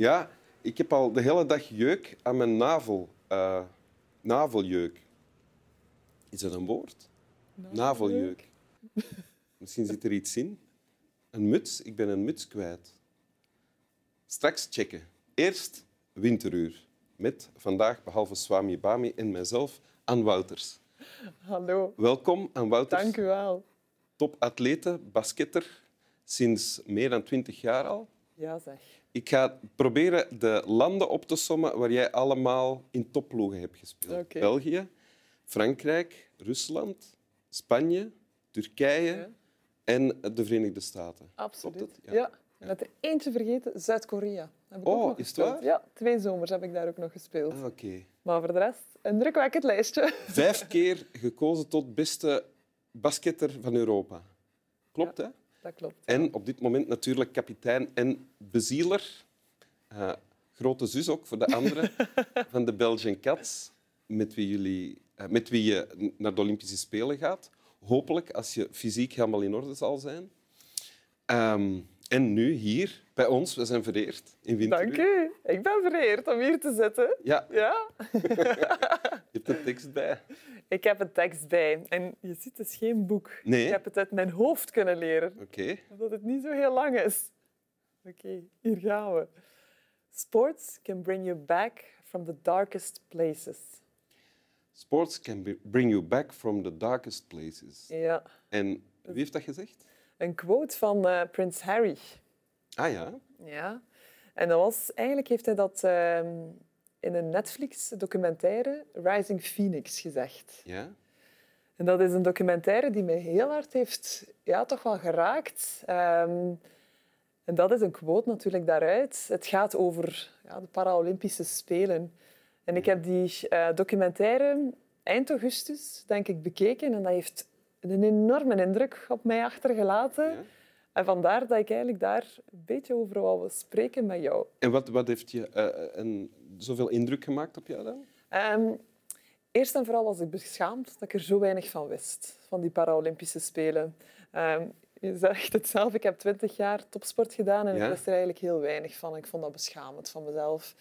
Ja, ik heb al de hele dag jeuk aan mijn navel. eh, naveljeuk. Is dat een woord? Naveljeuk. Misschien zit er iets in. Een muts. Ik ben een muts kwijt. Straks checken. Eerst winteruur. Met vandaag, behalve Swami Bami en mijzelf, Ann Wouters. Hallo. Welkom, Ann Wouters. Dank u wel. Topatlete, basketter, sinds meer dan twintig jaar al. Ja, zeg. Ik ga proberen de landen op te sommen waar jij allemaal in topploegen hebt gespeeld. België, Frankrijk, Rusland, Spanje, Turkije Ja. en de Verenigde Staten. Absoluut. Ja. Ja. Met er eentje vergeten, Zuid-Korea. Oh, is het waar? Ja, twee zomers heb ik daar ook nog gespeeld. Ah, Oké. Maar voor de rest, een drukwekkend lijstje. Vijf keer gekozen tot beste basketter van Europa. Klopt, hè? Dat klopt. En op dit moment natuurlijk kapitein en bezieler. Eh, grote zus ook voor de anderen van de Belgian Cats, met wie, jullie, eh, met wie je naar de Olympische Spelen gaat. Hopelijk als je fysiek helemaal in orde zal zijn. Ehm, en nu hier bij ons, we zijn vereerd in Winteruur. Dank u. Ik ben vereerd om hier te zitten. Ja, Ja. tekst bij. Ik heb een tekst bij. En je ziet, het is geen boek. Nee. Ik heb het uit mijn hoofd kunnen leren. Oké. Omdat het niet zo heel lang is. Oké, hier gaan we. Sports can bring you back from the darkest places. Sports can bring you back from the darkest places. Ja. En wie heeft dat gezegd? Een quote van eh, Prins Harry. Ah ja. Ja. En dat was, eigenlijk heeft hij dat ehm, in een Netflix-documentaire Rising Phoenix gezegd. ja. En dat is een documentaire die mij heel hard heeft ja, toch wel geraakt. Ehm, en dat is een quote natuurlijk daaruit. Het gaat over ja, de Paralympische Spelen. En ik heb die eh, documentaire eind augustus, denk ik, bekeken. En dat heeft een enorme indruk op mij achtergelaten. ja. En vandaar dat ik eigenlijk daar een beetje over wou spreken met jou. En wat, wat heeft je eh, een, zoveel indruk gemaakt op jou dan? Ehm, eerst en vooral was ik beschaamd dat ik er zo weinig van wist, van die Paralympische Spelen. Ehm, je zegt het zelf, ik heb twintig jaar topsport gedaan en Ja. ik wist er eigenlijk heel weinig van. Ik vond dat beschamend van mezelf.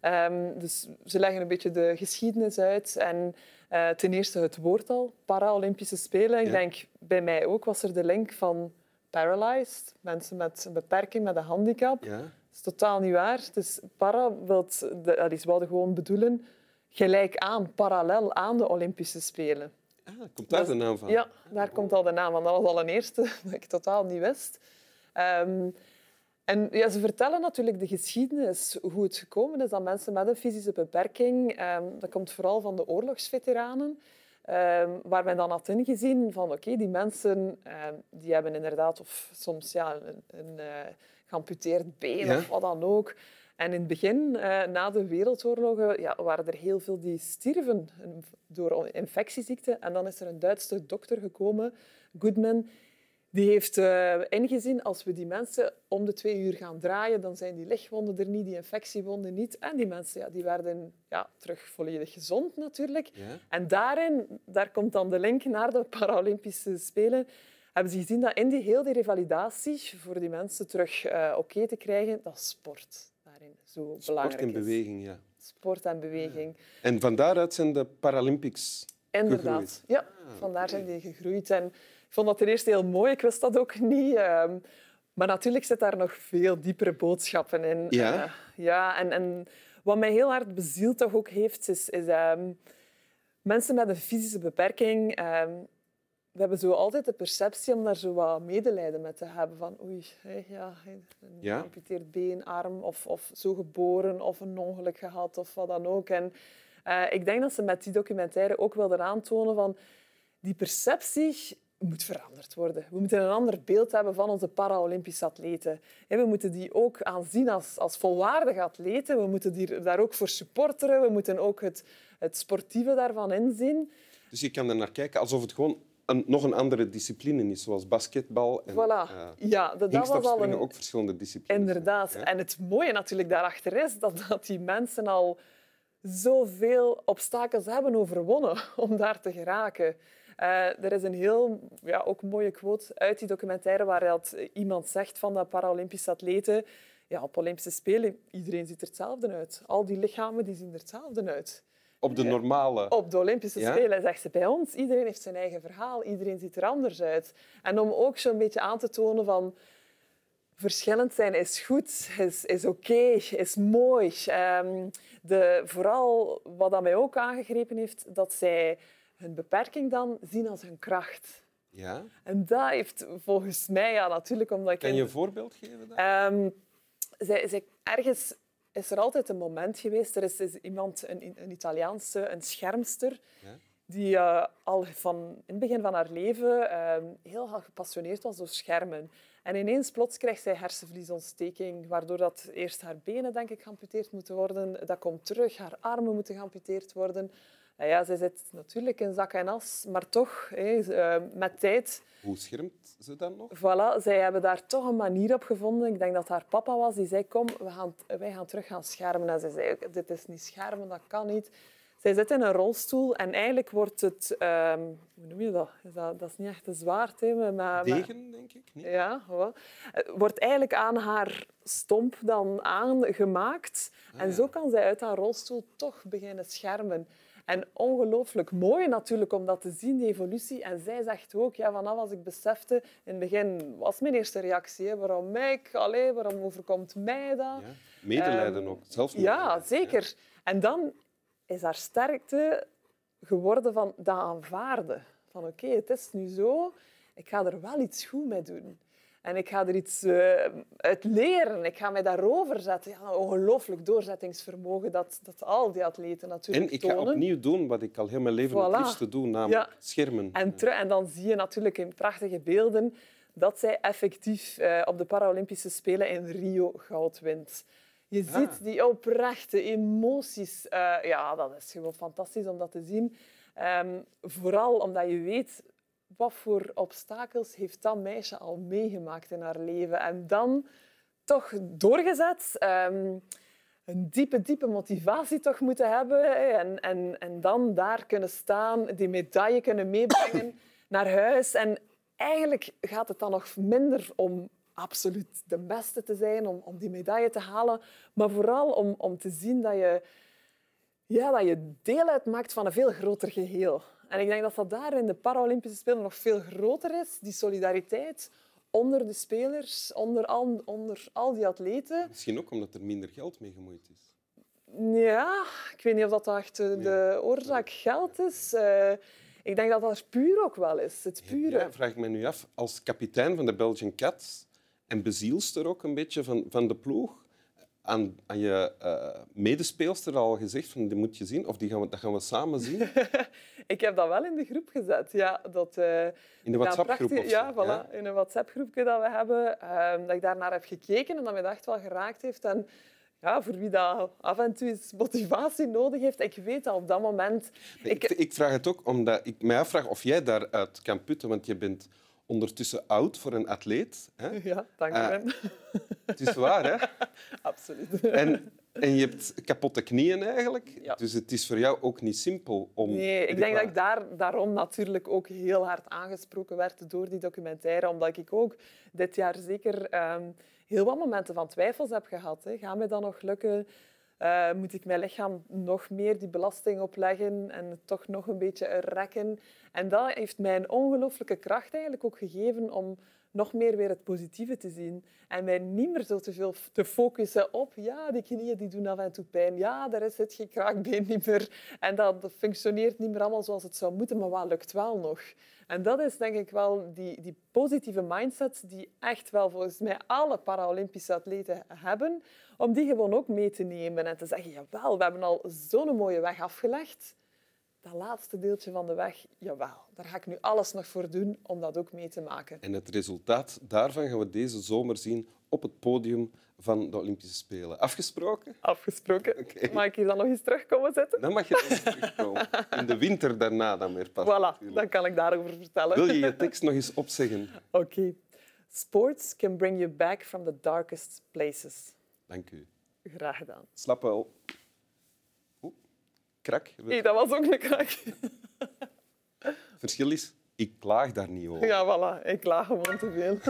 Ehm, dus ze leggen een beetje de geschiedenis uit. En eh, ten eerste het woord al, Paralympische Spelen. Ik denk, bij mij ook was er de link van paralyzed, mensen met een beperking, met een handicap. Ja. Dat is totaal niet waar. Dus para wilt, de, allee, ze wilden gewoon bedoelen gelijk aan, parallel aan de Olympische Spelen. Ah, komt daar Dat de is- naam van? Ja, daar komt al de naam van. Dat was al een eerste dat ik totaal niet wist. Ehm, en ja, ze vertellen natuurlijk de geschiedenis, hoe het gekomen is dat mensen met een fysische beperking, ehm, dat komt vooral van de oorlogsveteranen, ehm, waar men dan had ingezien van oké, die mensen die hebben inderdaad of soms ja, een, een eh, geamputeerd been Ja. of wat dan ook. En in het begin, eh, na de wereldoorlogen, ja, waren er heel veel die stierven door infectieziekten. En dan is er een Duitse dokter gekomen, Goodman, die heeft eh, ingezien als we die mensen om de twee uur gaan draaien, dan zijn die lichtwonden er niet, die infectiewonden niet. En die mensen ja, die werden ja, terug volledig gezond natuurlijk. Ja? En daarin, daar komt dan de link naar de Paralympische Spelen, hebben ze gezien dat in die heel die revalidatie voor die mensen terug eh, oké te krijgen, dat sport daarin zo belangrijk Sport en is. beweging, ja. Sport en beweging. En van daaruit zijn de Paralympics Inderdaad. gegroeid. Ja, Ah, vandaar zijn die gegroeid. En ik vond dat ten eerste heel mooi. Ik wist dat ook niet. ehm, maar natuurlijk zit daar nog veel diepere boodschappen in. Ja? Eh, ja, en, en wat mij heel hard bezield toch ook heeft, is, is ehm, mensen met een fysische beperking. We hebben zo altijd de perceptie om daar zo wat medelijden met te hebben. Van oei, hé, ja, een Ja. been, arm of, of zo geboren of een ongeluk gehad of wat dan ook. En eh, ik denk dat ze met die documentaire ook wilden aantonen van die perceptie moet veranderd worden. We moeten een ander beeld hebben van onze Paralympische atleten. En we moeten die ook aanzien als, als volwaardige atleten. We moeten die, daar ook voor supporteren. We moeten ook het, het sportieve daarvan inzien. Dus je kan er naar kijken alsof het gewoon een, nog een andere discipline is, zoals basketbal en Voilà. eh, ja, dat, dat was al een... ook verschillende disciplines. Inderdaad. Ja. En het mooie natuurlijk daarachter is dat, dat die mensen al zoveel obstakels hebben overwonnen om daar te geraken. Eh, er is een heel ja, ook mooie quote uit die documentaire waar dat iemand zegt van de Paralympische atleten ja, op Olympische Spelen, iedereen ziet er hetzelfde uit. Al die lichamen die zien er hetzelfde uit. Op de normale... Op de Olympische Spelen, zegt ze bij ons. Iedereen heeft zijn eigen verhaal. Iedereen ziet er anders uit. En om ook zo'n beetje aan te tonen van... Verschillend zijn is goed, is, is oké, is mooi. Um, de, vooral wat dat mij ook aangegrepen heeft, dat zij hun beperking dan zien als hun kracht. Ja. En dat heeft volgens mij, ja, natuurlijk omdat ik... Kan je een voorbeeld geven? Dan? Um, zij, zij, ergens is er altijd een moment geweest. Er is, is iemand, een, een, Italiaanse, een schermster, ja? die uh, al van in het begin van haar leven uh, heel gepassioneerd was door schermen. En ineens plots krijgt zij hersenvliesontsteking, waardoor dat eerst haar benen denk ik geamputeerd moeten worden. Dat komt terug, haar armen moeten geamputeerd worden. Nou ja, zij zit natuurlijk in zak en as, maar toch, hé, uh, met tijd... Hoe schermt ze dan nog? Voilà, zij hebben daar toch een manier op gevonden. Ik denk dat haar papa was, die zei, kom, we gaan, wij gaan terug gaan schermen. En zij zei, dit is niet schermen, dat kan niet. Zij zit in een rolstoel en eigenlijk wordt het... Um, hoe noem je dat? Is dat? dat? is niet echt een zwaard. Hè, maar, Degen, denk ik. Niet? Ja, wel. wordt eigenlijk aan haar stomp dan aangemaakt. Ah, en zo kan zij uit haar rolstoel toch beginnen schermen. En ongelooflijk mooi natuurlijk om dat te zien, die evolutie. En zij zegt ook, ja, vanaf als ik besefte, in het begin was mijn eerste reactie, hè, waarom mij? Allee, waarom overkomt mij dat? Ja, medelijden um, ook, zelfs Ja, zeker. Ja. En dan is haar sterkte geworden van dat aanvaarden. Van oké, okay, het is nu zo, ik ga er wel iets goed mee doen. En ik ga er iets uh, uit leren. Ik ga mij daarover zetten. Ja, ongelooflijk doorzettingsvermogen dat, dat al die atleten natuurlijk En ik ga opnieuw doen wat ik al heel mijn leven voilà. het liefste doe, namelijk ja. schermen. En, en dan zie je natuurlijk in prachtige beelden dat zij effectief uh, op de Paralympische Spelen in Rio goud wint. Je ah. ziet die oprechte emoties. Uh, ja, dat is gewoon fantastisch om dat te zien. Um, vooral omdat je weet wat voor obstakels heeft dat meisje al meegemaakt in haar leven. En dan toch doorgezet. Um, een diepe, diepe motivatie toch moeten hebben. En, en, en dan daar kunnen staan, die medaille kunnen meebrengen naar huis. En eigenlijk gaat het dan nog minder om absoluut de beste te zijn, om, om die medaille te halen. Maar vooral om, om te zien dat je, ja, dat je deel uitmaakt van een veel groter geheel. En ik denk dat dat daar in de Paralympische Spelen nog veel groter is, die solidariteit onder de spelers, onder al, onder al die atleten. Misschien ook omdat er minder geld mee gemoeid is. Ja, ik weet niet of dat echt de oorzaak geld is. Uh, ik denk dat dat puur ook wel is. Het pure. Ja, vraag ik me nu af, als kapitein van de Belgian Cats en bezielster ook een beetje van, van de ploeg, aan, aan je uh, medespeelster al gezegd van die moet je zien? Of die gaan we, dat gaan we samen zien? ik heb dat wel in de groep gezet. Ja, dat, uh, in de WhatsApp-groep? Ja, voilà, in een WhatsApp-groepje dat we hebben. Uh, dat ik daarnaar heb gekeken en dat me dat echt wel geraakt heeft. En ja, voor wie dat af en toe eens motivatie nodig heeft, ik weet al op dat moment... ik... Ik, ik vraag het ook omdat ik mij afvraag of jij daaruit kan putten, want je bent ondertussen oud voor een atleet. Hè? Ja, dank je. Uh, het is waar, hè? Absoluut. En, en je hebt kapotte knieën eigenlijk. Ja. Dus het is voor jou ook niet simpel om... Nee, ik denk dat ik daar, daarom natuurlijk ook heel hard aangesproken werd door die documentaire. Omdat ik ook dit jaar zeker um, heel wat momenten van twijfels heb gehad. Hè. Gaat mij dat nog lukken? Uh, moet ik mijn lichaam nog meer die belasting opleggen en het toch nog een beetje rekken? En dat heeft mij een ongelooflijke kracht eigenlijk ook gegeven om nog meer weer het positieve te zien. En mij niet meer zo te veel te focussen op, ja, die knieën die doen af en toe pijn. Ja, daar is het geen kraakbeen niet meer. En dat functioneert niet meer allemaal zoals het zou moeten, maar wat lukt wel nog? En dat is denk ik wel die, die positieve mindset die echt wel volgens mij alle Paralympische atleten hebben, om die gewoon ook mee te nemen en te zeggen, jawel, we hebben al zo'n mooie weg afgelegd dat laatste deeltje van de weg, jawel, daar ga ik nu alles nog voor doen om dat ook mee te maken. En het resultaat daarvan gaan we deze zomer zien op het podium van de Olympische Spelen. Afgesproken? Afgesproken. Mag ik hier dan nog eens terugkomen zitten? Dan mag je eens terugkomen. In de winter daarna dan weer pas. Voilà, dan kan ik daarover vertellen. Wil je je tekst nog eens opzeggen? Oké. Okay. Sports can bring you back from the darkest places. Dank u. Graag gedaan. Slap wel krak. Nee, dat was ook een krak. Verschil is, ik klaag daar niet over. Ja, voilà. Ik klaag gewoon te veel.